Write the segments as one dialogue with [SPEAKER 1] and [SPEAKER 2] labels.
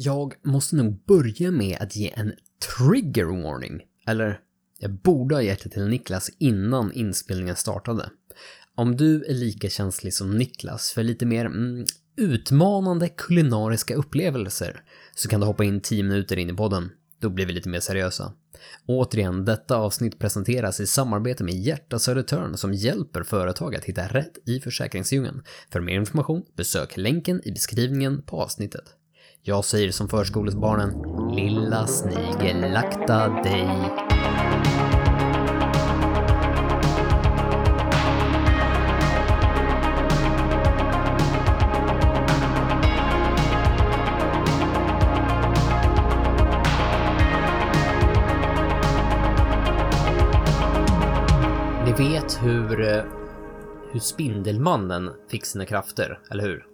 [SPEAKER 1] Jag måste nog börja med att ge en trigger warning. Eller, jag borde ha gett det till Niklas innan inspelningen startade. Om du är lika känslig som Niklas för lite mer mm, utmanande kulinariska upplevelser så kan du hoppa in 10 minuter in i podden. Då blir vi lite mer seriösa. Återigen, detta avsnitt presenteras i samarbete med Hjärta Södertörn som hjälper företag att hitta rätt i försäkringsdjungeln. För mer information, besök länken i beskrivningen på avsnittet. Jag säger som förskolesbarnen, lilla snigel, akta dig. Ni vet hur, eh, hur Spindelmannen fick sina krafter, eller hur?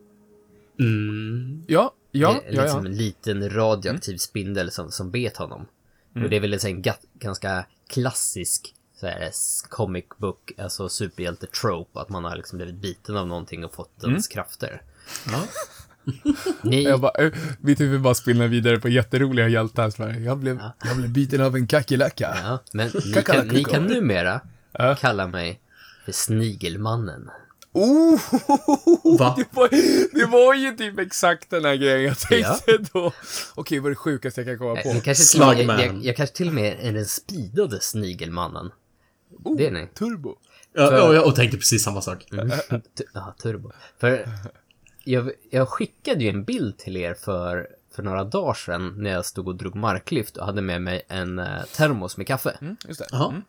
[SPEAKER 2] Mm, Ja, ja,
[SPEAKER 1] det är
[SPEAKER 2] ja,
[SPEAKER 1] liksom
[SPEAKER 2] ja.
[SPEAKER 1] en liten radioaktiv spindel som, som bet honom. Och det är väl en sån ganska klassisk så här, comic book, alltså superhjälte-trope, att man har liksom blivit biten av någonting och fått dens krafter. Ni,
[SPEAKER 2] Jag bara, eh, vi typ bara spinna vidare på jätteroliga hjältar. så här. Jag blev, jag blev biten av en kackerlacka.
[SPEAKER 1] ja, men ni kan, ni kan numera
[SPEAKER 2] Ja.
[SPEAKER 1] kalla mig för Snigelmannen.
[SPEAKER 2] Oh,
[SPEAKER 3] Va?
[SPEAKER 2] det, var, det var ju typ exakt den här grejen jag tänkte då. Okej, vad är det sjukaste jag kan komma
[SPEAKER 1] Eh,
[SPEAKER 2] på?
[SPEAKER 1] kanske till och med,
[SPEAKER 3] Slugman.
[SPEAKER 1] jag, jag kanske till och med är den speedade Snigelmannen.
[SPEAKER 2] Oh,
[SPEAKER 1] det är ni.
[SPEAKER 2] Turbo.
[SPEAKER 3] Ja, ja, jag tänkte precis samma sak.
[SPEAKER 1] Tu- Ja, turbo. För jag, jag skickade ju en bild till er för, för några dagar sedan när jag stod och drog marklyft och hade med mig en eh, termos med kaffe.
[SPEAKER 2] Mm, just det. Mm.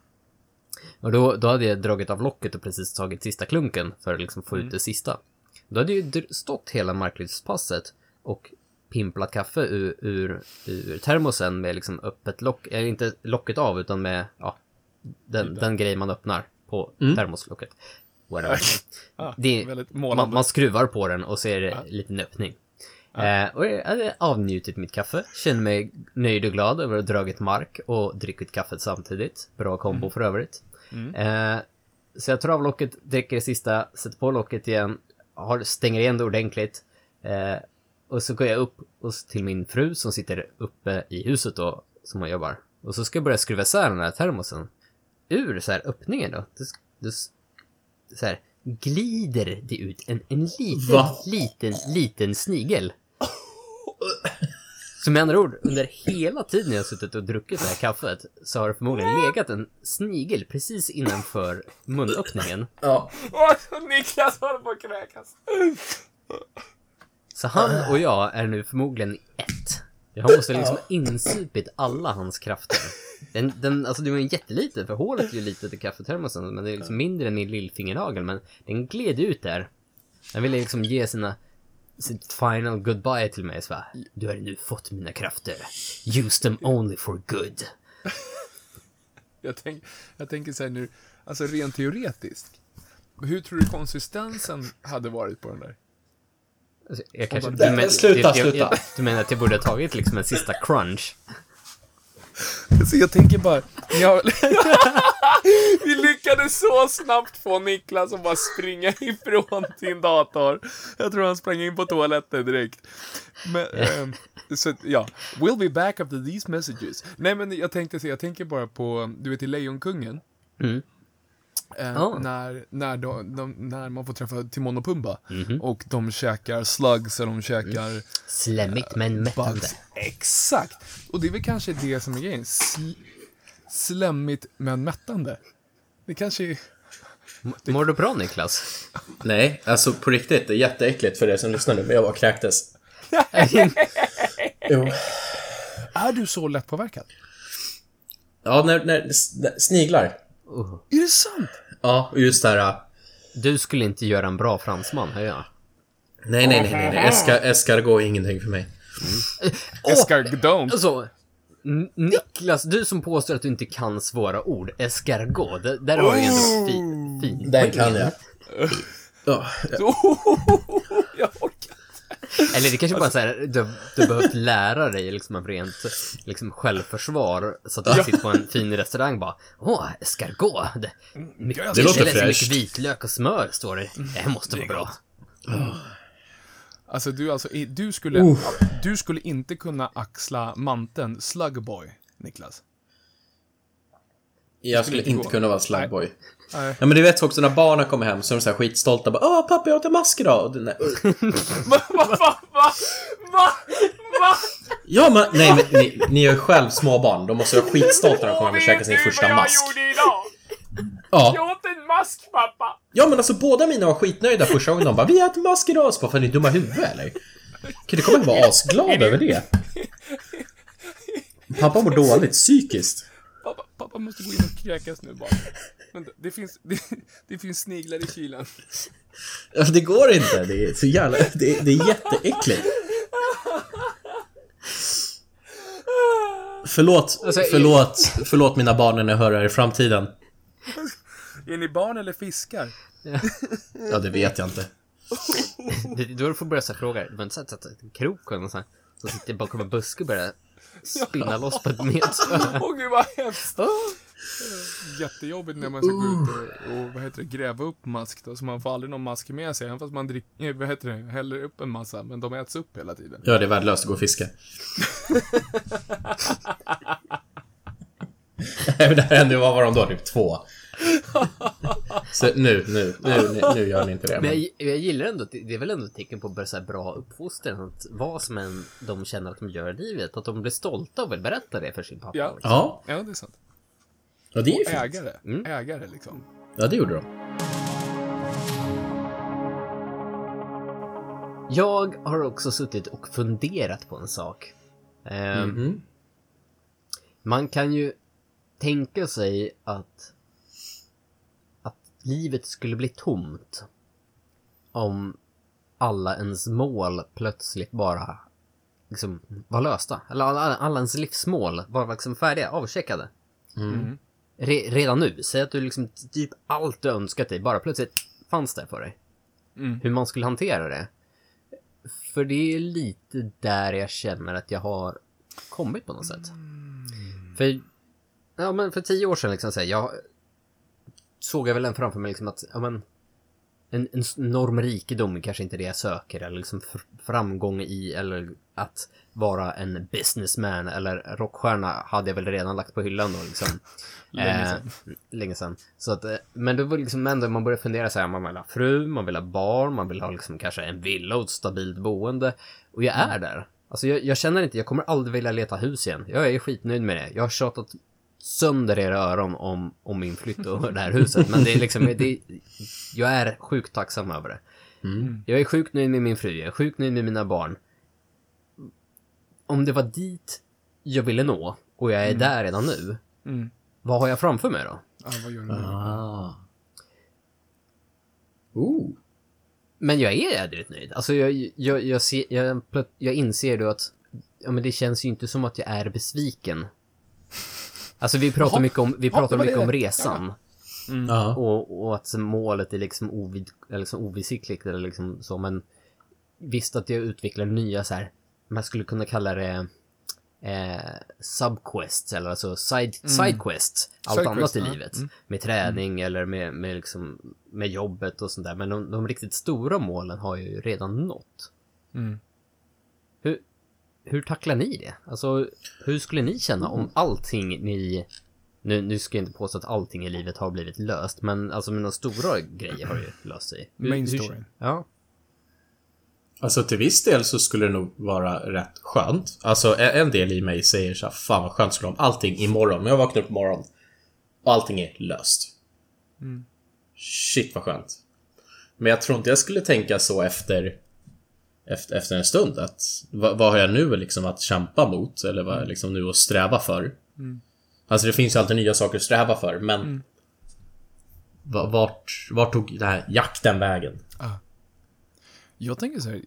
[SPEAKER 1] Och då, då hade jag dragit av locket och precis tagit sista klunken för att liksom få ut det sista. Då hade jag stått hela marklyftspasset och pimplat kaffe ur, ur, ur termosen med liksom öppet lock, eller inte locket av utan med, ja, den, den grej man öppnar på termoslocket. Whatever.
[SPEAKER 2] Ah,
[SPEAKER 1] Det,
[SPEAKER 2] väldigt
[SPEAKER 1] man, man skruvar på den och ser en liten öppning. Eh, och jag hade avnjutit mitt kaffe, kände mig nöjd och glad över att ha dragit mark och druckit kaffet samtidigt. Bra kombo för övrigt. Eh, så jag tar av locket, dricker det sista, sätter på locket igen, har, stänger igen det ordentligt. Eh, och så går jag upp och, till min fru som sitter uppe i huset då, som hon jobbar. Och så ska jag börja skruva isär den här termosen. Ur så här öppningen då. Det, det, så här, glider det ut en, en liten,
[SPEAKER 3] Va?
[SPEAKER 1] liten, liten snigel. Så med andra ord, under hela tiden jag har suttit och druckit det här kaffet så har det förmodligen legat en snigel precis innanför munöppningen.
[SPEAKER 3] Ja.
[SPEAKER 2] Niklas håller på att kräkas.
[SPEAKER 1] Så han och jag är nu förmodligen ett. Jag måste liksom ha insupit alla hans krafter. Den, den, alltså det var en jätteliten, för hålet är ju litet i kaffetermosen, men det är liksom mindre än min lillfingernagel, men den gled ut där. Den ville liksom ge sina, sitt final goodbye till mig, så bara, du har nu fått mina krafter. Use them only for good.
[SPEAKER 2] Jag, tänk, jag tänker så här nu, alltså rent teoretiskt. Hur tror du konsistensen hade varit på den där?
[SPEAKER 1] Alltså, Jag kanske,
[SPEAKER 2] bara,
[SPEAKER 1] du, men,
[SPEAKER 3] sluta,
[SPEAKER 1] jag, jag,
[SPEAKER 3] sluta.
[SPEAKER 1] du menar att jag borde ha tagit liksom en sista crunch?
[SPEAKER 2] Så jag tänker bara, jag... Vi lyckades så snabbt få Niklas att bara springa ifrån sin dator. Jag tror han sprang in på toaletten direkt. Men, ehm, så ja, we'll be back after these messages. Nej men jag tänkte så, jag tänker bara på, du vet i Lejonkungen.
[SPEAKER 1] Mm.
[SPEAKER 2] Eh,
[SPEAKER 1] Ah.
[SPEAKER 2] när, när, de, de, när man får träffa Timon och Pumba.
[SPEAKER 1] Mhm.
[SPEAKER 2] Och de käkar slugs och de käkar
[SPEAKER 1] Slemmigt men mättande.
[SPEAKER 2] bugs. Exakt! Och det är väl kanske det som är grejen. Sl slemmigt men mättande. Det kanske är...
[SPEAKER 1] Mår du bra Niklas?
[SPEAKER 3] Nej, alltså på riktigt, det är jätteäckligt för er som lyssnar nu, men jag bara kräktes. Jo.
[SPEAKER 2] Är du så lättpåverkad?
[SPEAKER 3] Ja, när, när, när sniglar.
[SPEAKER 1] Oh.
[SPEAKER 2] Är det sant?
[SPEAKER 3] Ja, och just det här... äh,
[SPEAKER 1] Du skulle inte göra en bra fransman, hör jag.
[SPEAKER 3] Nej, nej, nej, nej, nej. Eska, escargot är ingenting för mig.
[SPEAKER 2] Escargot.
[SPEAKER 1] Alltså, N- Niklas, du som påstår att du inte kan svåra ord, escargot, det, där har du ju ändå fi, fin
[SPEAKER 3] Den kan jag. Ja,
[SPEAKER 2] orkar.
[SPEAKER 1] Eller det kanske bara så här, du, du har behövt lära dig liksom av rent liksom självförsvar, så att du sitter på en fin restaurang bara, åh, escargot, det, mycket,
[SPEAKER 3] Det låter
[SPEAKER 1] så mycket
[SPEAKER 3] fräscht.
[SPEAKER 1] vitlök och smör står det, det här måste vara bra.
[SPEAKER 2] Alltså, du, alltså, du, skulle, du skulle inte kunna axla manteln Slugboy, Niklas.
[SPEAKER 3] Jag skulle
[SPEAKER 2] inte
[SPEAKER 3] kunna vara slagboy.
[SPEAKER 2] Nej.
[SPEAKER 3] Ja men du vet så också när barnen kommer hem så är de så här skitstolta bara Åh pappa jag åt en mask idag! Och du, nej.
[SPEAKER 2] Va, va, va, va, va, va?
[SPEAKER 3] Ja men nej men ni, ni är ju själv små barn. De måste vara skitstolta när de kommer hem och käkar sin första mask.
[SPEAKER 2] idag?
[SPEAKER 3] Ja.
[SPEAKER 2] åt en mask, pappa!
[SPEAKER 3] ja men alltså båda mina var skitnöjda första gången. De bara Vi äter mask idag! Så bara, för ni är dumma i huvudet eller? Kan du komma och vara asglad över det? Pappa mår dåligt psykiskt.
[SPEAKER 2] Pappa, pappa måste gå in och kräkas nu bara. Vänta, det finns, det, det finns sniglar i kylen.
[SPEAKER 3] Alltså det går inte. Det är så jävla... Det, det är jätteäckligt. Förlåt,
[SPEAKER 1] Alltså,
[SPEAKER 3] förlåt, förlåt mina barn när ni hör det här i framtiden.
[SPEAKER 2] Är ni barn eller fiskar?
[SPEAKER 3] Ja, det vet jag inte.
[SPEAKER 1] Det- Då får du börja ställa frågor. Du har inte sett att en krok och så här, som sitter bakom en buske och börjar spinna loss på ett medspö.
[SPEAKER 2] Åh gud vad hemskt! Jättejobbigt när man ska gå ut och, och vad heter det, gräva upp mask då, så man får aldrig någon mask med sig, även fast man dricker, vad heter det, häller upp en massa, men de äts upp hela tiden.
[SPEAKER 3] Ja, det är värdelöst att gå och fiska. Det här hände ju, vad var de då? Typ två. Så nu, nu, nu, nu, gör ni inte det.
[SPEAKER 1] Men
[SPEAKER 3] Men...
[SPEAKER 1] jag, jag gillar ändå, det är väl ändå ett tecken på bara så här bra uppfostran. Att vad som än de känner att de gör i livet, att de blir stolta och vill berätta det för sin pappa.
[SPEAKER 2] Ja.
[SPEAKER 1] liksom.
[SPEAKER 3] Ja,
[SPEAKER 2] Ja, det är sant.
[SPEAKER 3] Ja, det är ju fint.
[SPEAKER 2] ägare.
[SPEAKER 1] Mm.
[SPEAKER 2] Ägare liksom.
[SPEAKER 3] Ja, det gjorde de.
[SPEAKER 1] Jag har också suttit och funderat på en sak. Ehm,
[SPEAKER 3] Mhm.
[SPEAKER 1] Man kan ju tänka sig att, att livet skulle bli tomt om alla ens mål plötsligt bara liksom var lösta. Eller alla, alla ens livsmål var liksom färdiga, avcheckade.
[SPEAKER 2] Mm.
[SPEAKER 1] Re, redan nu, säg att du liksom typ allt du önskat dig bara plötsligt fanns där för dig.
[SPEAKER 2] Mm.
[SPEAKER 1] Hur man skulle hantera det. För det är lite där jag känner att jag har kommit på något sätt. För, ja men för tio år sedan liksom så här, jag såg jag väl en framför mig liksom att, ja men en, en enorm rikedom kanske inte det jag söker eller liksom fr- framgång i eller att vara en businessman eller rockstjärna hade jag väl redan lagt på hyllan då liksom.
[SPEAKER 2] Länge sedan.
[SPEAKER 1] Eh, länge sedan. Så att, eh, men det var liksom ändå man började fundera så här, man vill ha fru, man vill ha barn, man vill ha liksom kanske en villa och ett stabilt boende. Och jag är där. Alltså jag, jag känner inte, jag kommer aldrig vilja leta hus igen. Jag är skitnöjd med det. Jag har tjatat sönder era öron om, om min flytt och det här huset. Men det är liksom, det, jag är sjukt tacksam över det. Jag är sjukt nöjd med min fru, jag är sjukt nöjd med mina barn. Om det var dit jag ville nå, och jag är där redan nu,
[SPEAKER 2] Mm.
[SPEAKER 1] vad har jag framför mig då?
[SPEAKER 2] Ja, vad gör du nu?
[SPEAKER 3] Ah. Ooh.
[SPEAKER 1] Men jag är jädrigt nöjd. Alltså jag, jag, jag, ser, jag, jag inser då att ja, men det känns ju inte som att jag är besviken. Alltså vi pratar
[SPEAKER 2] Jaha.
[SPEAKER 1] mycket om, vi
[SPEAKER 2] Ja,
[SPEAKER 1] pratar
[SPEAKER 2] var
[SPEAKER 1] mycket
[SPEAKER 2] det.
[SPEAKER 1] om resan.
[SPEAKER 3] Ja.
[SPEAKER 1] Och, och att målet är liksom, ovid, eller liksom ovissikligt eller liksom så, men visst att jag utvecklar nya så här, man skulle kunna kalla det eh, subquests eller alltså side, sidequests, allt
[SPEAKER 2] Sidequests,
[SPEAKER 1] annat i
[SPEAKER 2] ja.
[SPEAKER 1] livet. Med träning eller med, med, liksom, med jobbet och sånt där. Men de, de riktigt stora målen har jag ju redan nått.
[SPEAKER 2] Mm.
[SPEAKER 1] Hur, tacklar ni det? Alltså, hur skulle ni känna om allting ni... Nu, nu ska jag inte påstå att allting i livet har blivit löst, men alltså mina stora grejer har ju löst sig. Hur-
[SPEAKER 2] Main
[SPEAKER 1] hur-
[SPEAKER 2] storyn.
[SPEAKER 1] Ja.
[SPEAKER 3] Alltså till viss del så skulle det nog vara rätt skönt. Alltså en del i mig säger så här, fan vad skönt skulle om allting imorgon, men jag vaknar upp imorgon och allting är löst. Shit vad skönt. Men jag tror inte jag skulle tänka så efter efter, efter en stund att vad, vad har jag nu liksom att kämpa mot eller vad har jag liksom nu att sträva för? Alltså det finns ju alltid nya saker att sträva för, men va- vart, vart tog den här jakten vägen?
[SPEAKER 2] Jag tänker så här,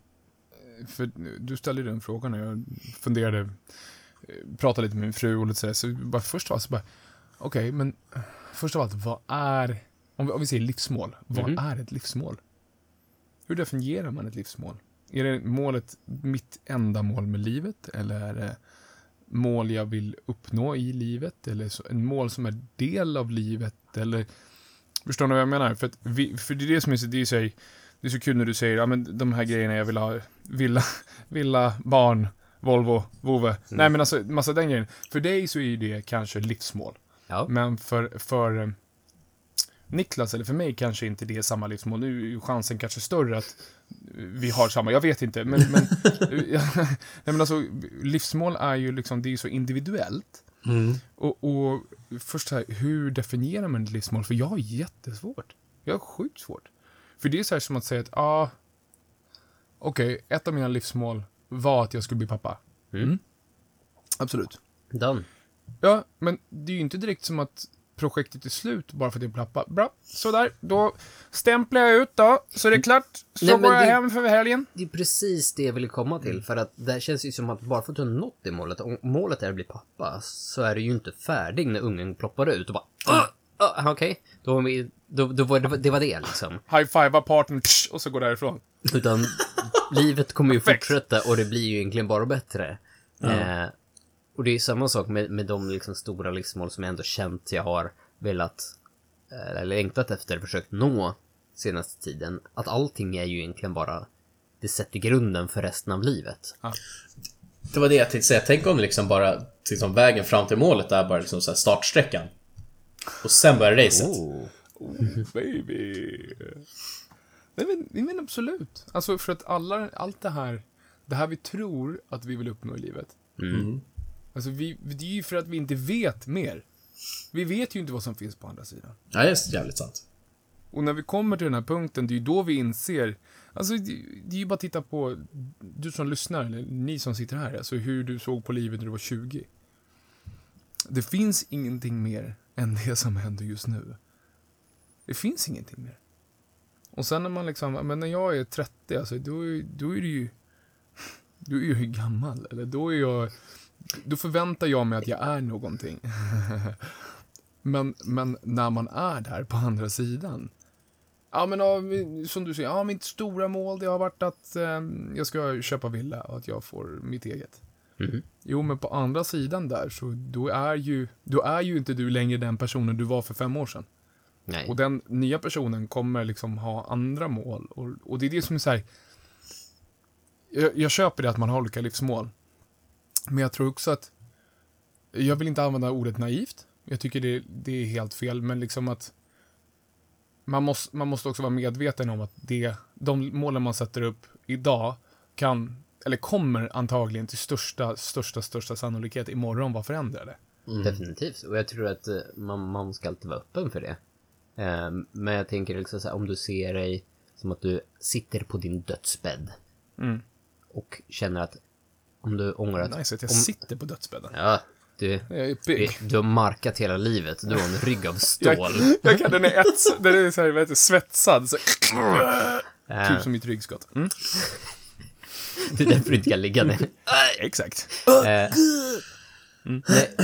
[SPEAKER 2] för du ställde ju den frågan och jag funderade, pratade lite med min fru och lite sådär, så bara först av allt så bara, okej, men eh, först av allt, vad är, om vi, om vi säger livsmål, vad
[SPEAKER 1] Mhm.
[SPEAKER 2] är ett livsmål? Hur definierar man ett livsmål? Är det målet mitt enda mål med livet, eller är det mål jag vill uppnå i livet, eller så, en mål som är del av livet, eller Förstår ni vad jag menar? För, vi, för det är det som är, så- det är så här, det är så kul när du säger, ja men de här grejerna jag vill ha, villa, villa, barn, Volvo, vovve. Nej men alltså, massa den grejen. För dig så är ju det kanske livsmål.
[SPEAKER 1] Ja.
[SPEAKER 2] Men för, för eh, Niklas, eller för mig, kanske inte det är samma livsmål. Nu är ju chansen kanske större att vi har samma, jag vet inte. Men, men, nej, men alltså, livsmål är ju liksom, det är ju så individuellt. Och, och först här, hur definierar man ett livsmål? För jag har jättesvårt. Jag har sjukt svårt. För det är så här som att säga att, ja, ah, okej, ett av mina livsmål var att jag skulle bli pappa.
[SPEAKER 1] Mm.
[SPEAKER 2] Absolut.
[SPEAKER 1] Done.
[SPEAKER 2] Ja, men det är ju inte direkt som att projektet är slut bara för att blir pappa. Bra, sådär. Då stämplar jag ut då, så det är klart. Så
[SPEAKER 1] Nej,
[SPEAKER 2] går jag
[SPEAKER 1] det-
[SPEAKER 2] hem för helgen.
[SPEAKER 1] Det är precis det jag ville komma till. För att det känns ju som att bara för att du har nått det målet, om målet är att bli pappa, så är du ju inte färdig när ungen ploppar ut och bara ah, ah, Okej, då, var vi- då, då var det, det var det liksom.
[SPEAKER 2] High-fivea partnern och så går därifrån.
[SPEAKER 1] Utan livet kommer ju fortsätta och det blir ju egentligen bara bättre. Eh, och det är samma sak med, med de liksom stora livsmål som jag ändå känt jag har velat, eh, eller längtat efter, försökt nå senaste tiden. Att allting är ju egentligen bara, det sätter grunden för resten av livet.
[SPEAKER 3] Det var det jag tänkte säga. Tänk om liksom bara liksom vägen fram till målet är bara liksom så här startsträckan. Och sen börjar racet.
[SPEAKER 1] Oh.
[SPEAKER 2] Baby. Nej men, nej, men absolut. Alltså för att alla, allt det här, det här vi tror att vi vill uppnå i livet.
[SPEAKER 1] Mm.
[SPEAKER 2] Alltså vi, det är ju för att vi inte vet mer. Vi vet ju inte vad som finns på andra sidan.
[SPEAKER 3] Ja, det är jävligt sant.
[SPEAKER 2] Och när vi kommer till den här punkten, det är ju då vi inser, alltså det, är ju bara att titta på, du som lyssnar, eller ni som sitter här, alltså hur du såg på livet när du var 20. Det finns ingenting mer än det som händer just nu. Det finns ingenting mer. Och sen när man liksom, men när jag är 30, alltså då, är- då är det ju, då är jag ju gammal, eller då är jag, då förväntar jag mig att jag är någonting. Men, men när man är där på andra sidan. Ja, men som du säger, ja, mitt stora mål det har varit att eh, jag ska köpa villa och att jag får mitt eget.
[SPEAKER 1] Mhm.
[SPEAKER 2] Jo, men på andra sidan där så då är, ju, då är ju inte du längre den personen du var för fem år sedan.
[SPEAKER 1] Nej.
[SPEAKER 2] Och den nya personen kommer liksom ha andra mål. Och, och det är det som är så här. Jag, jag köper det att man har olika livsmål. Men jag tror också att, jag vill inte använda ordet naivt. Jag tycker det, det är helt fel, men liksom att man måste, man måste också vara medveten om att det, de målen man sätter upp idag kan, eller kommer antagligen till största, största, största sannolikhet imorgon vara förändrade.
[SPEAKER 1] Definitivt. Och jag tror att eh, man, man ska alltid vara öppen för det. Eh, men jag tänker liksom så här, om du ser dig som att du sitter på din dödsbädd
[SPEAKER 2] Mm.
[SPEAKER 1] och känner att om du ångrar att...
[SPEAKER 2] Nice att jag
[SPEAKER 1] om,
[SPEAKER 2] sitter på dödsbädden.
[SPEAKER 1] Ja, du,
[SPEAKER 2] Jag
[SPEAKER 1] du, du har markat hela livet. Du har en rygg av
[SPEAKER 2] Jag,
[SPEAKER 1] stål.
[SPEAKER 2] jag kan, den är, ett, den är så här, heter det, svetsad. Så, typ som mitt ryggskott. Mm.
[SPEAKER 1] det är därför du inte kan ligga ner.
[SPEAKER 2] Exakt.
[SPEAKER 1] Eh, nej,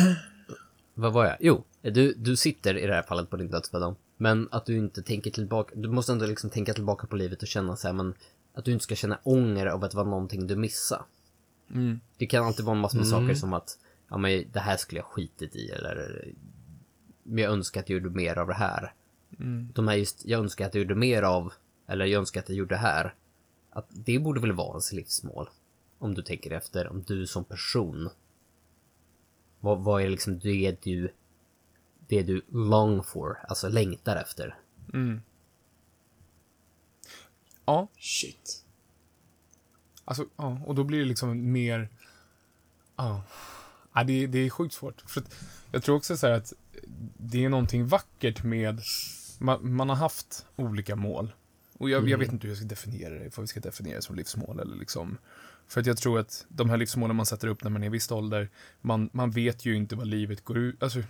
[SPEAKER 1] vad var jag? Jo, du, du sitter i det här fallet på din dödsbädd. Men att du inte tänker tillbaka. Du måste ändå liksom tänka tillbaka på livet och känna så här, men att du inte ska känna ånger av att det var någonting du missade.
[SPEAKER 2] Mm.
[SPEAKER 1] Det kan alltid vara en massa med saker som att, ja men det här skulle jag skitit i eller men jag önskar att jag gjorde mer av det här. De här just, jag önskar att jag gjorde mer av, eller jag önskar att jag gjorde det här. Att det borde väl vara ens livsmål. Om du tänker efter, om du som person. Vad, vad är liksom det du, det du long for, alltså längtar efter?
[SPEAKER 2] Ja,
[SPEAKER 3] Shit.
[SPEAKER 2] Alltså, ja, och då blir det liksom mer... Ja, ja det, det är sjukt svårt. För jag tror också så här att det är någonting vackert med... Man, man har haft olika mål. Och jag, jag vet inte hur jag ska definiera det, vad vi ska definiera som livsmål eller liksom... För att jag tror att de här livsmålen man sätter upp när man är i viss ålder, man, man vet ju inte vad livet går ut... Alltså,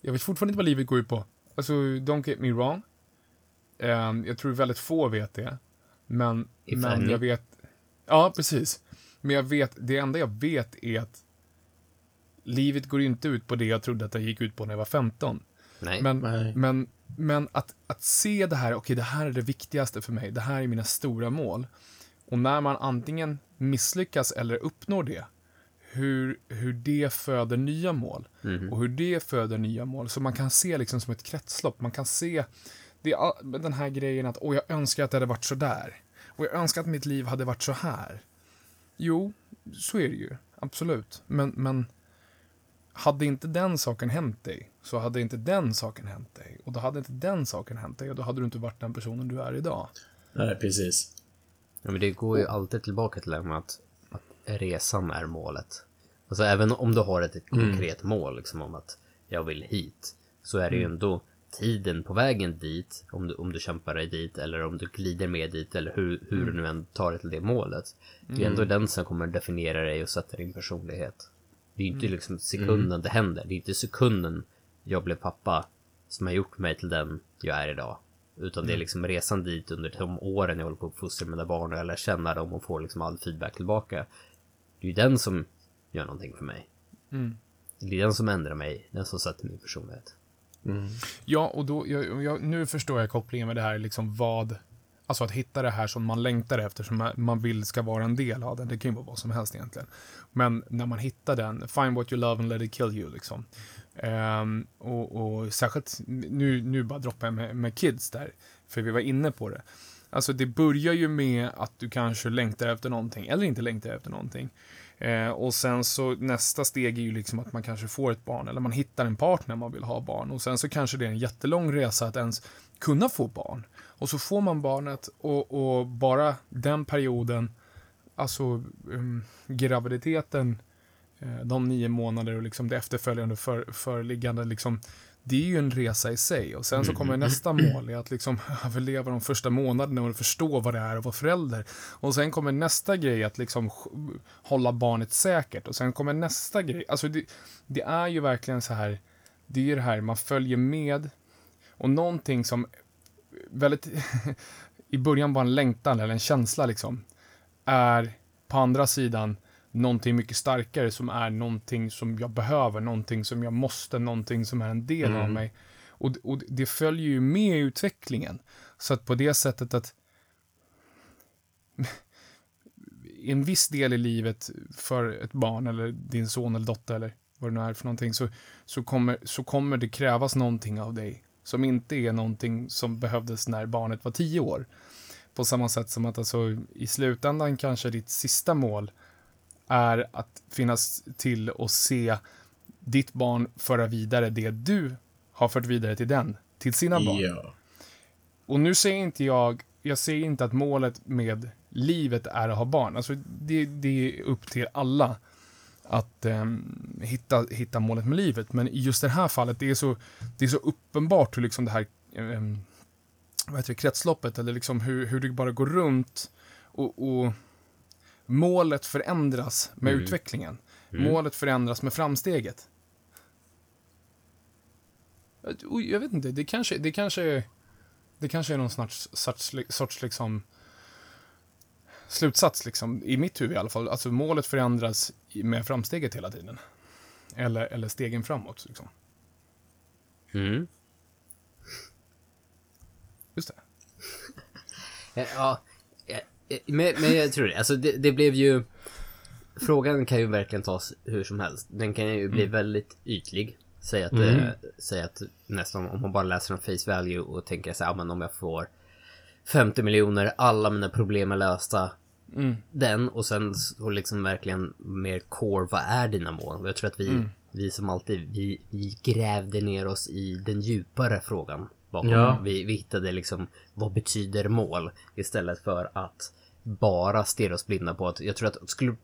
[SPEAKER 2] jag vet fortfarande inte vad livet går ut på. Alltså, don't get me wrong. Ehm, jag tror väldigt få vet det. Men,
[SPEAKER 1] If
[SPEAKER 2] men jag vet... Ja, precis. Men jag vet, det enda jag vet är att livet går inte ut på det jag trodde att det gick ut på när jag var 15.
[SPEAKER 1] Nej.
[SPEAKER 2] Men,
[SPEAKER 3] Nej.
[SPEAKER 2] men, men att, att se det här, okej, det här är det viktigaste för mig, det här är mina stora mål. Och när man antingen misslyckas eller uppnår det, hur, hur det föder nya mål. Och hur det föder nya mål. Så man kan se liksom som ett kretslopp. Man kan se det den här grejen att åh, jag önskar att det hade varit så där. Och jag önskar att mitt liv hade varit så här. Jo, så är det ju. Absolut. Men, men hade inte den saken hänt dig, så hade inte den saken hänt dig. Och då hade inte den saken hänt dig, och då hade du inte varit den personen du är idag.
[SPEAKER 3] Nej, precis.
[SPEAKER 1] Ja, men det går ju alltid tillbaka till det här med att, att resan är målet. Alltså även om du har ett konkret mål, liksom om att jag vill hit, så är det ju ändå tiden på vägen dit, om du, om du kämpar dig dit eller om du glider med dit eller hur, hur du nu än tar dig till det målet. Det är ändå den som kommer definiera dig och sätta din personlighet. Det är inte liksom sekunden det händer. Det är inte sekunden jag blev pappa som har gjort mig till den jag är idag. Utan det är liksom resan dit under de åren jag håller på att uppfostra mina barn och jag lär känna dem och får liksom all feedback tillbaka. Det är ju den som gör någonting för mig. Det är den som ändrar mig, den som sätter min personlighet. Mm.
[SPEAKER 2] Ja, och då, jag, jag, nu förstår jag kopplingen med det här, liksom vad, alltså att hitta det här som man längtar efter, som man- vill ska vara en del av den. Det kan ju vara vad som helst egentligen. Men när man hittar den, find what you love and let it kill you, liksom. Um, och, och särskilt, nu, nu bara droppar jag med, med kids där, för vi var inne på det. Alltså det börjar ju med att du kanske längtar efter någonting, eller inte längtar efter någonting. Eh, och sen så nästa steg är ju liksom att man kanske får ett barn, eller man hittar en partner man vill ha barn. Och sen så kanske det är en jättelång resa att ens kunna få barn. Och så får man barnet och, och bara den perioden, alltså um, graviditeten, eh, de nio månader och liksom det efterföljande för, föreliggande, liksom, det är ju en resa i sig. Och sen så kommer nästa mål, är att liksom överleva de första månaderna och förstå vad det är att vara förälder. Och sen kommer nästa grej att liksom hålla barnet säkert. Och sen kommer nästa grej. Alltså det, det är ju verkligen så här, det är ju det här, man följer med. Och någonting som väldigt, i början var en längtan eller en känsla liksom, är på andra sidan någonting mycket starkare som är någonting som jag behöver, någonting som jag måste, någonting som är en del av mig. Och, och det följer ju med i utvecklingen. Så att på det sättet att en viss del i livet för ett barn eller din son eller dotter eller vad det nu är för någonting så, så, kommer, så kommer det krävas någonting av dig som inte är någonting som behövdes när barnet var tio år. På samma sätt som att alltså, i slutändan kanske ditt sista mål är att finnas till och se ditt barn föra vidare det du har fört vidare till den, till sina barn.
[SPEAKER 3] Ja.
[SPEAKER 2] Och nu säger inte jag, jag säger inte att målet med livet är att ha barn. Alltså det, det är upp till alla att ehm, hitta, hitta målet med livet. Men i just det här fallet, det är så, det är så uppenbart hur liksom det här ehm, vad heter det, kretsloppet, eller liksom hur, hur det bara går runt och, och målet förändras med utvecklingen. Målet förändras med framsteget. Jag vet inte, det kanske, det kanske, det kanske är någon sorts, sorts, sorts liksom slutsats liksom, i mitt huvud i alla fall. Alltså målet förändras med framsteget hela tiden. Eller, eller stegen framåt. Liksom.
[SPEAKER 1] Mm.
[SPEAKER 2] Just det.
[SPEAKER 1] Ja, men, men jag tror det. Alltså det, det blev ju... Frågan kan ju verkligen tas hur som helst. Den kan ju bli väldigt ytlig. Säg att, eh, säg att nästan om man bara läser en face value och tänker här, ja, men om jag får 50 miljoner, alla mina problem är lösta. Den och sen så liksom verkligen mer core, vad är dina mål? Jag tror att vi, vi som alltid, vi, vi grävde ner oss i den djupare frågan. Bakom.
[SPEAKER 3] Ja.
[SPEAKER 1] Vi, vi hittade liksom, vad betyder mål? Istället för att bara stirra oss blinda på att, jag tror att skulle,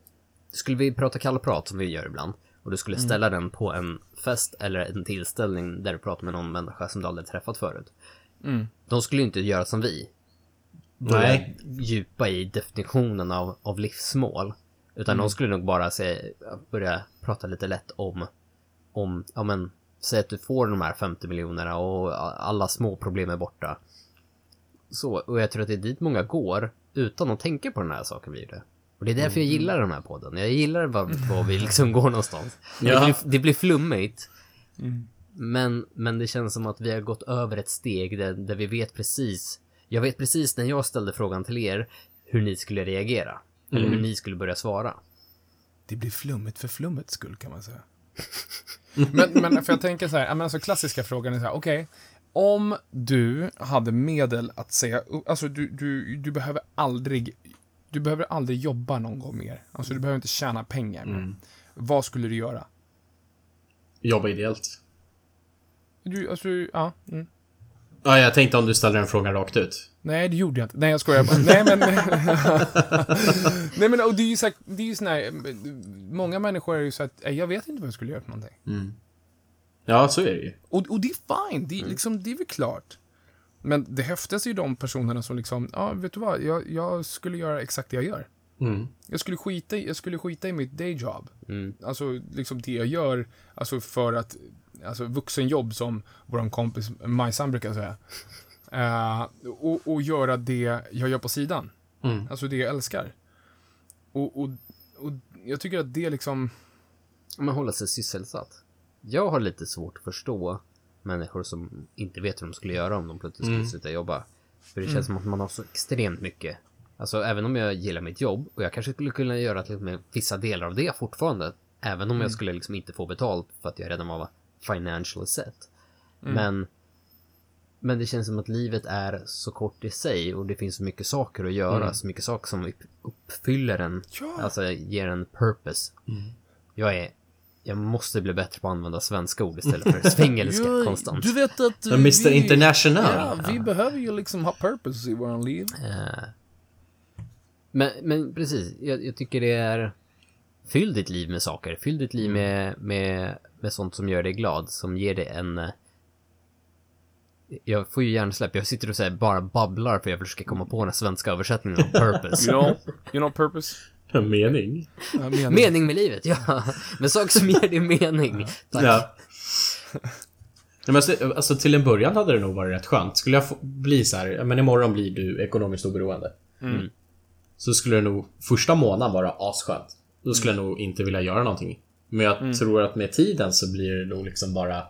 [SPEAKER 1] skulle vi prata kallprat som vi gör ibland och du skulle ställa den på en fest eller en tillställning där du pratar med någon människa som du aldrig träffat förut. De skulle ju inte göra som vi.
[SPEAKER 3] Nej.
[SPEAKER 1] djupa i definitionen av, av livsmål. Utan de skulle nog bara se, börja prata lite lätt om, om, ja men, säg att du får de här 50 miljonerna och alla små problem är borta. Så, och jag tror att det är dit många går utan att tänka på den här saken vi gjorde. Och det är därför jag gillar den här podden. Jag gillar var, vi liksom går någonstans.
[SPEAKER 3] Ja.
[SPEAKER 1] Det, blir, det blir flummigt. Men, men det känns som att vi har gått över ett steg där, där vi vet precis. Jag vet precis när jag ställde frågan till er hur ni skulle reagera. Eller hur ni skulle börja svara.
[SPEAKER 2] Det blir flummigt för flummets skull kan man säga. Men, men för jag tänker så här, alltså klassiska frågan är så här, okej, Om du hade medel att säga alltså du, du, du behöver aldrig, du behöver aldrig jobba någon gång mer. Alltså du behöver inte tjäna pengar mer. Vad skulle du göra?
[SPEAKER 3] Jobba ideellt.
[SPEAKER 2] Du, alltså, ja. Mm.
[SPEAKER 3] Ja, jag tänkte om du ställer den frågan rakt ut.
[SPEAKER 2] Nej, det gjorde jag inte. Nej, jag skojar bara. Nej, men... Nej, men och det är ju så här, det är ju sån här, många människor är ju så att, "Nej, jag vet inte vad jag skulle göra för någonting.
[SPEAKER 3] Ja, så är det ju.
[SPEAKER 2] Och, och det är fine, det, är liksom, det är väl klart. Men det häftigaste är ju de personerna som liksom, ja, vet du vad, jag, jag skulle göra exakt det jag gör.
[SPEAKER 3] Mm.
[SPEAKER 2] Jag skulle skita i, jag skulle skita i mitt dayjob.
[SPEAKER 1] Mm.
[SPEAKER 2] Alltså, liksom det jag gör, alltså för att, alltså vuxenjobb som vår kompis Majsan brukar säga. Eh, och, och göra det jag gör på sidan.
[SPEAKER 3] Mm.
[SPEAKER 2] Alltså det jag älskar. Och, och, och jag tycker att det liksom,
[SPEAKER 1] Om man håller sig sysselsatt. Jag har lite svårt att förstå människor som inte vet hur de skulle göra om de plötsligt skulle sluta jobba. För det känns som att man har så extremt mycket. Alltså även om jag gillar mitt jobb och jag kanske skulle kunna göra till och med vissa delar av det fortfarande. Även om jag skulle liksom inte få betalt för att jag redan var financially set. Men men det känns som att livet är så kort i sig och det finns så mycket saker att göra, så mycket saker som upp- uppfyller en,
[SPEAKER 2] Ja.
[SPEAKER 1] alltså ger en purpose. Jag är, jag måste bli bättre på att använda svenska ord istället för svengelska konstant.
[SPEAKER 2] Du vet att...
[SPEAKER 3] Men Mr International.
[SPEAKER 2] Ja, vi behöver ju liksom ha purpose i våran liv.
[SPEAKER 1] Eh, Men, men precis, jag, jag tycker det är... Fyll ditt liv med saker. Fyll ditt liv med, med, med sånt som gör dig glad, som ger dig en... eh, Jag får ju hjärnsläpp. Jag sitter och säger bara babblar för jag försöker komma på den svenska översättningen av purpose.
[SPEAKER 2] You know, you know purpose?
[SPEAKER 3] En mening.
[SPEAKER 2] Jag menar-
[SPEAKER 1] Mening med livet, ja. Men saker som ger dig mening. Tack.
[SPEAKER 3] Ja. Men alltså, alltså till en början hade det nog varit rätt skönt. Skulle jag få bli så här, ja, men imorgon blir du ekonomiskt oberoende.
[SPEAKER 2] Mm.
[SPEAKER 3] Så skulle det nog första månaden vara asskönt. Då skulle jag nog inte vilja göra någonting. Men jag tror att med tiden så blir det nog liksom bara...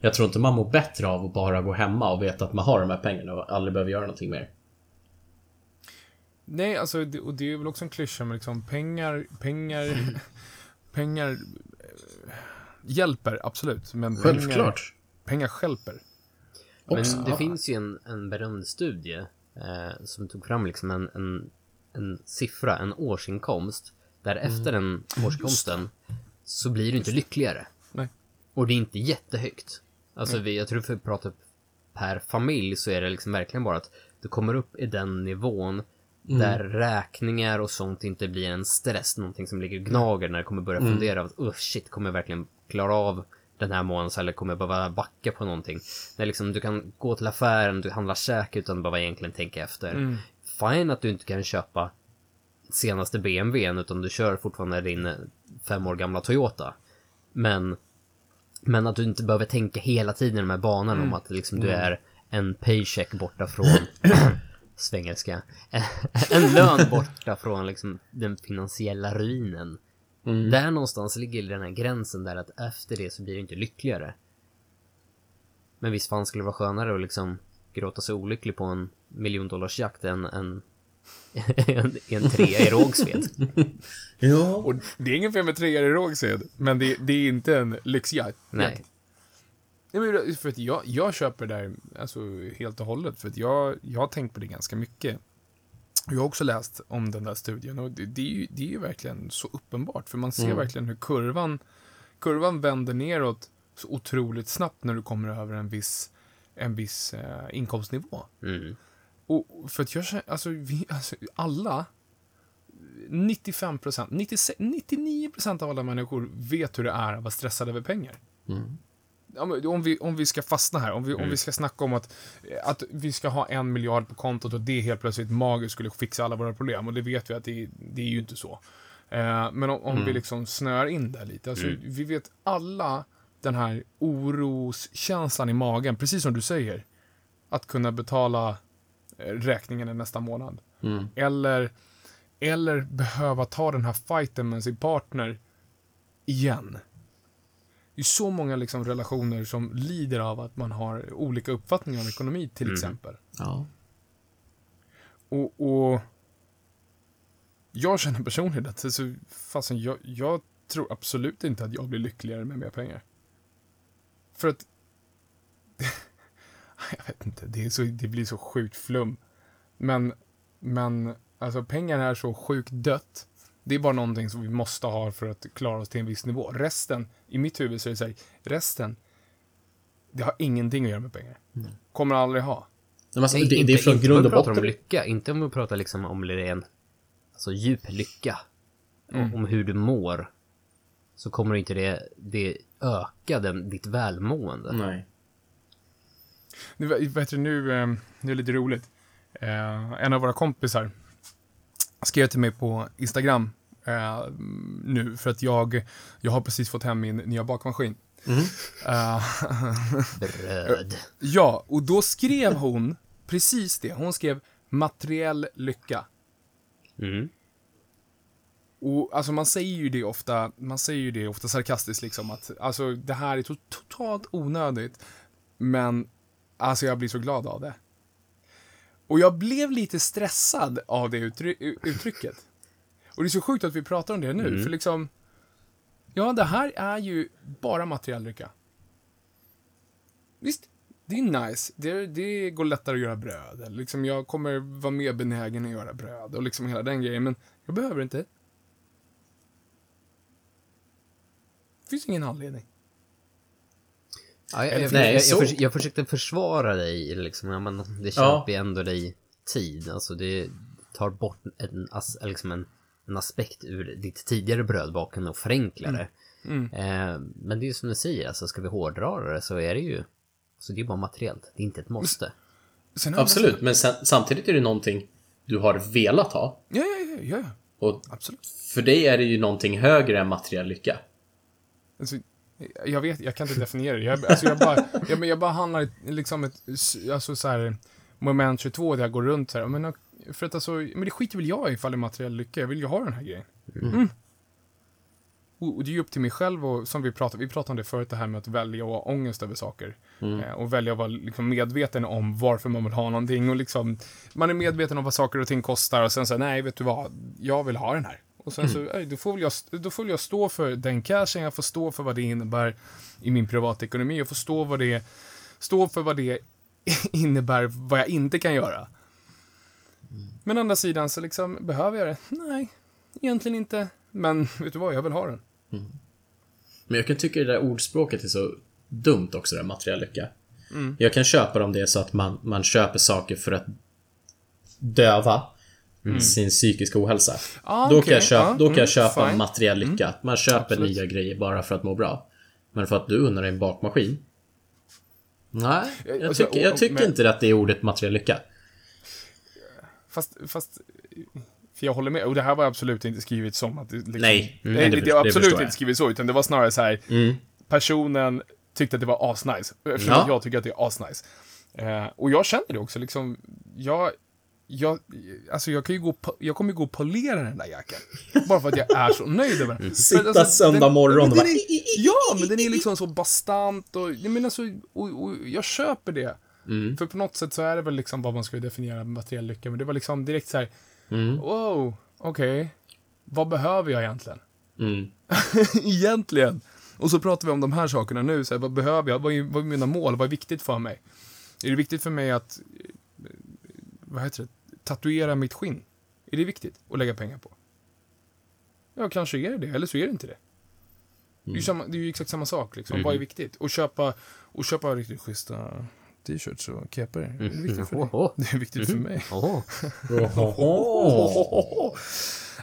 [SPEAKER 3] Jag tror inte man mår bättre av att bara gå hemma och veta att man har de här pengarna och aldrig behöver göra någonting mer.
[SPEAKER 2] Nej, alltså, och det är väl också en klyscha, men liksom pengar, pengar, pengar eh, hjälper, absolut. Men pengar,
[SPEAKER 3] Självklart.
[SPEAKER 2] pengar stjälper.
[SPEAKER 1] Men
[SPEAKER 3] Också,
[SPEAKER 1] det
[SPEAKER 3] ja.
[SPEAKER 1] finns ju en, en berömd studie eh, som tog fram liksom en, en, en siffra, en årsinkomst, där efter den årsinkomsten så blir du inte lyckligare.
[SPEAKER 2] Nej.
[SPEAKER 1] Och det är inte jättehögt. Alltså vi, jag tror för att prata per familj så är det liksom verkligen bara att du kommer upp i den nivån där räkningar och sånt inte blir en stress, någonting som ligger och gnager när du kommer börja fundera att oh shit, kommer jag verkligen klara av den här månaden eller kommer jag behöva backa på någonting? När liksom du kan gå till affären, du handlar käk utan att behöva egentligen tänka efter. Fine att du inte kan köpa senaste BMWn utan du kör fortfarande din eh, fem år gamla Toyota. Men, men att du inte behöver tänka hela tiden i de här banorna om att liksom du är en paycheck borta från svengelska. en lön borta från liksom den finansiella ruinen. Där någonstans ligger den här gränsen där att efter det så blir du inte lyckligare. Men visst fan skulle det vara skönare att liksom gråta sig olycklig på en miljondollarsjakt än en, en, en trea i Rågsved.
[SPEAKER 3] Ja.
[SPEAKER 2] Och det är ingen fel med treor i Rågsved, men det, det är inte en lyxjakt.
[SPEAKER 1] Nej.
[SPEAKER 2] Nej, men för att jag, jag köper det där alltså, helt och hållet, för att jag, jag har tänkt på det ganska mycket. Jag har också läst om den där studien och det, det, är, ju, det är ju verkligen så uppenbart, för man ser verkligen hur kurvan, kurvan vänder neråt så otroligt snabbt när du kommer över en viss, en viss eh, inkomstnivå.
[SPEAKER 1] Mm.
[SPEAKER 2] Och för att jag känner, alltså, vi, alltså alla, 95 procent, 99 procent av alla människor vet hur det är att vara stressad över pengar. Men om, vi, om vi ska fastna här, om vi, om vi ska snacka om att, att vi ska ha en miljard på kontot och det helt plötsligt magiskt skulle fixa alla våra problem, och det vet vi att det, det är ju inte så. Eh, men om, om vi liksom snör in där lite, alltså, vi vet alla den här oroskänslan i magen, precis som du säger, att kunna betala eh, räkningen nästa månad. Eller, eller behöva ta den här fighten med sin partner igen. Det är så många liksom relationer som lider av att man har olika uppfattningar om ekonomi, till exempel.
[SPEAKER 3] Ja.
[SPEAKER 2] Och, och jag känner personligen att alltså, fasen, jag, jag tror absolut inte att jag blir lyckligare med mer pengar. För att Jag vet inte, det, är så, det blir så sjukt flum. Men, men alltså pengar är så sjukt dött. Det är bara någonting som vi måste ha för att klara oss till en viss nivå. Resten, i mitt huvud så är det så här, resten, det har ingenting att göra med pengar. Kommer aldrig ha.
[SPEAKER 3] Men alltså, det,
[SPEAKER 1] inte,
[SPEAKER 3] det är från
[SPEAKER 1] inte
[SPEAKER 3] grund
[SPEAKER 1] om
[SPEAKER 3] och botten.
[SPEAKER 1] om lycka, inte om vi pratar liksom om ren, alltså djup lycka.
[SPEAKER 3] Mm.
[SPEAKER 1] Om hur du mår. Så kommer inte det, det öka den, ditt välmående.
[SPEAKER 3] Nej.
[SPEAKER 2] Nu, vet du, nu, eh, det är lite roligt. Eh, en av våra kompisar skrev till mig på Instagram eh, nu för att jag, jag har precis fått hem min nya bakmaskin. Eh,
[SPEAKER 1] Bröd.
[SPEAKER 2] ja, och då skrev hon precis det. Hon skrev materiell lycka.
[SPEAKER 1] Mm.
[SPEAKER 2] Och alltså man säger ju det ofta, man säger ju det ofta sarkastiskt liksom att alltså det här är to- totalt onödigt. Men alltså jag blir så glad av det. Och jag blev lite stressad av det uttry- uttrycket. Och det är så sjukt att vi pratar om det nu, för liksom Ja, det här är ju bara materiell lycka. Visst, det är nice. Det, det går lättare att göra bröd. Liksom jag kommer vara mer benägen att göra bröd och liksom hela den grejen. Men jag behöver inte. Det finns ingen anledning.
[SPEAKER 1] Ja, jag,
[SPEAKER 2] Eller-
[SPEAKER 1] jag,
[SPEAKER 3] Nej,
[SPEAKER 1] jag, jag, förs- jag försökte försvara dig, liksom, ja, men det
[SPEAKER 3] Ja.
[SPEAKER 1] köper ju ändå dig tid. Alltså det tar bort en, as, liksom en, en aspekt ur ditt tidigare brödbakande och förenklar det. Eh, men det är ju som du säger, alltså ska vi hårdra det så är det ju, så det är bara materiellt, det är inte ett måste.
[SPEAKER 3] Absolut, men sen, samtidigt är det någonting du har velat ha.
[SPEAKER 2] Ja, ja, ja, ja.
[SPEAKER 3] Och
[SPEAKER 2] Absolut.
[SPEAKER 3] för dig är det ju någonting högre än materiell lycka.
[SPEAKER 2] Alltså, jag vet, jag kan inte definiera det. Jag, alltså, jag, bara, jag, jag bara handlar i liksom ett, alltså så här, moment 22 där jag går runt så här. Men, för att alltså, men det skiter väl jag i ifall det är materiell lycka. Jag vill ju ha den här grejen. Mm. Och, och det är ju upp till mig själv och som vi pratade, vi pratade om det förut, det här med att välja och ha ångest över saker. Eh, och välja att vara liksom medveten om varför man vill ha någonting och liksom, man är medveten om vad saker och ting kostar och sen så här, nej, vet du vad, jag vill ha den här. Och sen så, ej, då, får jag, då får jag stå för den cashen, jag får stå för vad det innebär i min privatekonomi, jag får stå, vad det, stå för vad det innebär, vad jag inte kan göra. Men å andra sidan så liksom, behöver jag det? Nej, egentligen inte. Men vet du vad, jag vill ha den.
[SPEAKER 3] Men jag kan tycka det där ordspråket är så dumt också, det där materiell lycka. Jag kan köpa det om det är så att man, man köper saker för att döva sin psykiska ohälsa.
[SPEAKER 2] Ah,
[SPEAKER 3] då,
[SPEAKER 2] okej,
[SPEAKER 3] kan jag köpa,
[SPEAKER 2] ja,
[SPEAKER 3] då kan
[SPEAKER 2] mm,
[SPEAKER 3] jag köpa
[SPEAKER 2] fine.
[SPEAKER 3] materiell lycka. Man köper
[SPEAKER 2] Absolut.
[SPEAKER 3] nya grejer bara för att må bra. Men för att du undrar en bakmaskin? Nej, jag
[SPEAKER 2] Alltså,
[SPEAKER 3] tycker, jag tycker inte att det är ordet materiell lycka.
[SPEAKER 2] Fast, fast för jag håller med. Och det här var absolut inte skrivet som att det liksom,
[SPEAKER 3] Nej,
[SPEAKER 2] Nej,
[SPEAKER 3] mm,
[SPEAKER 2] det,
[SPEAKER 3] det-
[SPEAKER 2] det var
[SPEAKER 3] det
[SPEAKER 2] absolut
[SPEAKER 3] jag.
[SPEAKER 2] inte skrivet så, utan det var snarare så här.
[SPEAKER 3] Mm.
[SPEAKER 2] Personen tyckte att det var asnice. Eftersom
[SPEAKER 3] Ja.
[SPEAKER 2] jag tycker att det är asnice. Eh, och jag känner det också, liksom. Jag, jag, alltså jag kan ju gå, jag kommer ju gå och polera den där jackan. Bara för att jag är så nöjd över den.
[SPEAKER 3] Sitta
[SPEAKER 2] För alltså,
[SPEAKER 3] söndag
[SPEAKER 2] den-
[SPEAKER 3] morgon
[SPEAKER 2] men
[SPEAKER 3] och
[SPEAKER 2] den
[SPEAKER 3] bara-
[SPEAKER 2] är, Ja, men den är liksom så bastant och, jag menar så, och, och jag köper det.
[SPEAKER 3] Mm.
[SPEAKER 2] För på något sätt så är det väl liksom vad man ska definiera materiell lycka, men det var liksom direkt så här,
[SPEAKER 3] Mm.
[SPEAKER 2] wow, okej, vad behöver jag egentligen?
[SPEAKER 3] Mm.
[SPEAKER 2] egentligen. Och så pratar vi om de här sakerna nu, så här, vad behöver jag? Vad är, vad är mina mål? Vad är viktigt för mig? Är det viktigt för mig att, eh, vad heter det, tatuera mitt skinn? Är det viktigt att lägga pengar på? Ja, kanske är det det, eller så är det inte det. Det, är ju samma, det är ju exakt samma sak, liksom. Vad är viktigt? Och köpa, och köpa riktigt schyssta t-shirts och kepar. Är det viktigt för dig?
[SPEAKER 1] Åh,
[SPEAKER 2] Det är viktigt för mig.
[SPEAKER 1] åh.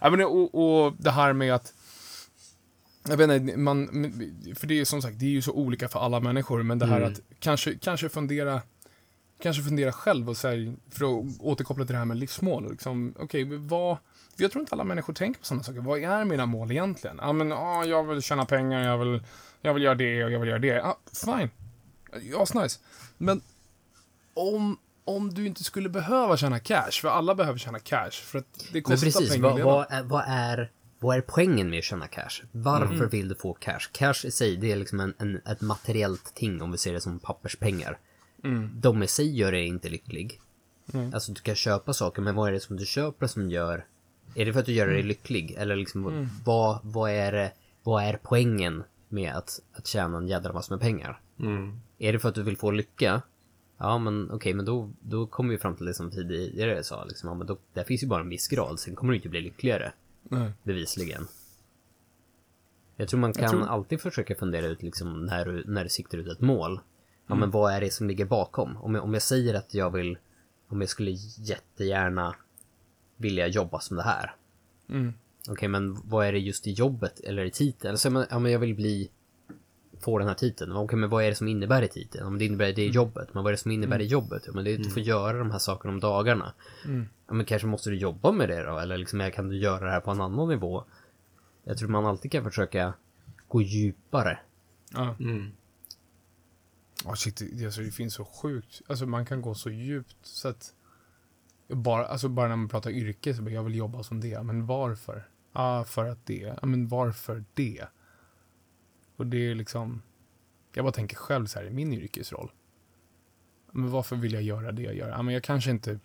[SPEAKER 2] Ja, men, och, och det här med att jag vet inte, man, för det är som sagt, det är ju så olika för alla människor, men det här att kanske, kanske fundera Kanske fundera själv och så här, för att återkoppla till det här med livsmål. Liksom, Okej, vad... Jag tror inte alla människor tänker på sådana saker. Vad är mina mål egentligen? Ja, men ah, jag vill tjäna pengar, jag vill, jag vill göra det och jag vill göra det. Ah, fine. Ja, nice. Men om, om du inte skulle behöva tjäna cash, för alla behöver tjäna cash, för att det
[SPEAKER 1] Men
[SPEAKER 2] kostar
[SPEAKER 1] precis,
[SPEAKER 2] pengar
[SPEAKER 1] vad, vad, är, vad, är, vad är poängen med att tjäna cash? Varför
[SPEAKER 2] Mm.
[SPEAKER 1] vill du få cash? Cash i sig, det är liksom en, en, ett materiellt ting om vi ser det som papperspengar.
[SPEAKER 2] Mm.
[SPEAKER 1] De i sig gör dig inte lycklig. Alltså du kan köpa saker, men vad är det som du köper som gör... Är det för att du gör dig
[SPEAKER 2] Mm.
[SPEAKER 1] lycklig? Eller liksom, vad, vad, är, det- vad är poängen med att, att tjäna en jädra massa med pengar?
[SPEAKER 3] Mm.
[SPEAKER 1] Är det för att du vill få lycka? Ja, men okej, men då, då kommer vi fram till det som tidigare sa. Liksom, ja, men då, där finns ju bara en viss grad, sen kommer du inte bli lyckligare.
[SPEAKER 2] Nej.
[SPEAKER 1] Bevisligen. Jag tror man kan
[SPEAKER 2] tror-
[SPEAKER 1] alltid försöka fundera ut liksom när du, när du siktar ut ett mål. Ja, men vad är det som ligger bakom? Om jag, om jag säger att jag vill, om jag skulle jättegärna vilja jobba som det här.
[SPEAKER 2] Mm.
[SPEAKER 1] Okej, men vad är det just i jobbet eller i titeln? Eller så, men, ja, men jag vill bli, få den här titeln. Okej, men vad är det som innebär i titeln? Om det innebär det i jobbet, men vad är det som innebär i jobbet? Ja, men det är att du får göra de här sakerna om dagarna. Ja, men kanske måste du jobba med det då? Eller liksom, kan du göra det här på en annan nivå? Jag tror man alltid kan försöka gå djupare.
[SPEAKER 2] Ja.
[SPEAKER 3] Mm.
[SPEAKER 2] Oh, shit, det, alltså, det finns så sjukt. Alltså man kan gå så djupt så att bara, alltså, bara när man pratar yrke så bara, jag vill jobba som det. Men varför? Ja, för att det. Ja, men varför det? Och det är liksom, jag bara tänker själv så här i min yrkesroll. Men varför vill jag göra det jag gör? Ja, men jag kanske inte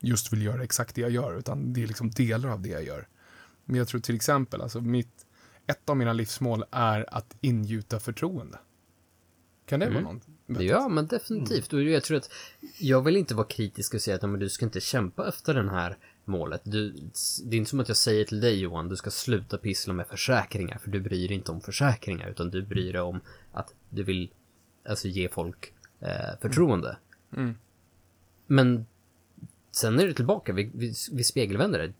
[SPEAKER 2] just vill göra exakt det jag gör, utan det är liksom delar av det jag gör. Men jag tror till exempel, alltså mitt, ett av mina livsmål är att ingjuta förtroende. Kan det vara något?
[SPEAKER 1] Ja, men definitivt. Och jag tror att jag vill inte vara kritisk och säga att ja, men du ska inte kämpa efter den här målet. Du, det är inte som att jag säger till dig Johan, du ska sluta pyssla med försäkringar, för du bryr dig inte om försäkringar, utan du bryr dig om att du vill alltså, ge folk eh, förtroende.
[SPEAKER 2] Mm.
[SPEAKER 1] Men sen är det tillbaka, vi, vi, vi spegelvänder det.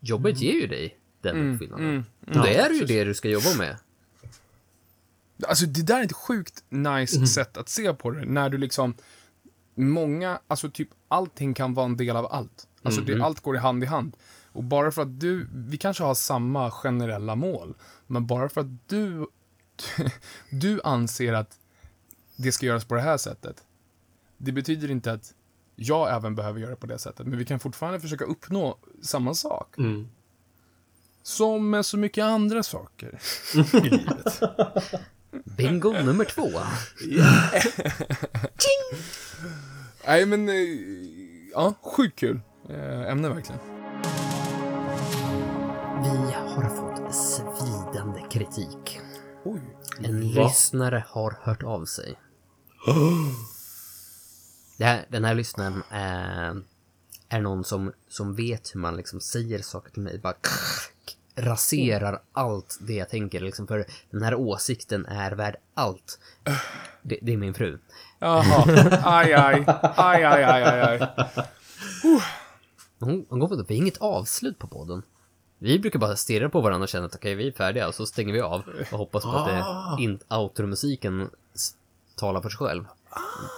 [SPEAKER 1] Jobbet ger ju dig den uppfyllnaden.
[SPEAKER 2] mm,
[SPEAKER 1] Och det är ju det du ska jobba med.
[SPEAKER 2] Alltså det där är ett sjukt nice sätt att se på det. När du liksom, många, alltså typ allting kan vara en del av allt. Alltså det, allt går i hand i hand. Och bara för att du, vi kanske har samma generella mål, men bara för att du, du anser att det ska göras på det här sättet, det betyder inte att jag även behöver göra det på det sättet, men vi kan fortfarande försöka uppnå samma sak.
[SPEAKER 3] Mm.
[SPEAKER 2] Som med så mycket andra saker i livet.
[SPEAKER 1] Bingo nummer två.
[SPEAKER 2] Nej, men... eh, Ja, sjukt kul eh, ämne verkligen.
[SPEAKER 1] Vi har fått svidande kritik.
[SPEAKER 2] Oj.
[SPEAKER 1] En
[SPEAKER 3] Va?
[SPEAKER 1] lyssnare har hört av sig. Det här, den här lyssnaren är, är någon som, som vet hur man liksom säger saker till mig. Bara raserar allt det jag tänker. Liksom, för den här åsikten är värd allt. Det, det är min fru.
[SPEAKER 2] Jaha. Aj, aj. Aj, aj, aj, aj, aj.
[SPEAKER 1] Hon, hon går på det. Vi har inget avslut på podden. Vi brukar bara stirra på varandra och känna att okej, vi är färdiga och så stänger vi av och hoppas på att det in, outromusiken talar för sig själv.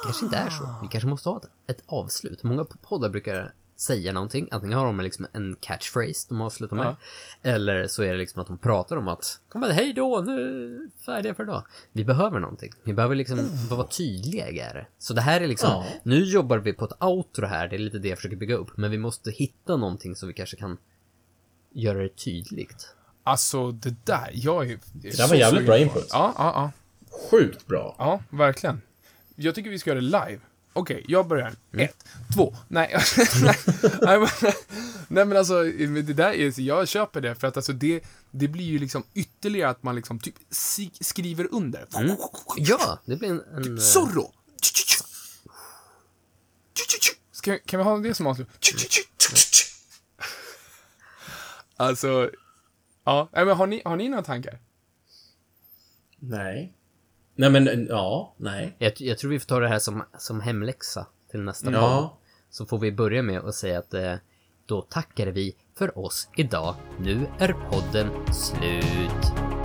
[SPEAKER 1] kanske inte är så. Vi kanske måste ha ett, ett avslut. Många poddar brukar säga någonting. Antingen har de liksom en catchphrase de avslutar med. Eller så är det liksom att de pratar om att kom igen, hej då, nu är vi färdiga för idag. Vi behöver någonting. Vi behöver liksom vara tydliga är det. Så det här är liksom,
[SPEAKER 3] Ja.
[SPEAKER 1] nu jobbar vi på ett outro här, det är lite det jag försöker bygga upp. Men vi måste hitta någonting så vi kanske kan göra det tydligt.
[SPEAKER 2] Alltså, det där, jag är...
[SPEAKER 3] Det där var jävligt bra input.
[SPEAKER 2] Ja, ja, ja.
[SPEAKER 3] Sjukt bra.
[SPEAKER 2] Ja, verkligen. Jag tycker vi ska göra det live. Okej, jag börjar. Ett, två, nej. nej, nej, men, nej, men alltså, det där är, jag köper det, för att alltså det, det blir ju liksom ytterligare att man liksom typ skriver under.
[SPEAKER 1] Ja, det blir en... en eh,
[SPEAKER 2] Zorro! Ska, kan vi ha det som avslut? Alltså, ja. Men har, ni, har ni några tankar?
[SPEAKER 3] Nej. Nej men, ja, nej.
[SPEAKER 1] jag, jag tror vi får ta det här som, som hemläxa till nästa podd.
[SPEAKER 3] Ja.
[SPEAKER 1] Så får vi börja med att säga att eh, då tackar vi för oss idag. Nu är podden slut.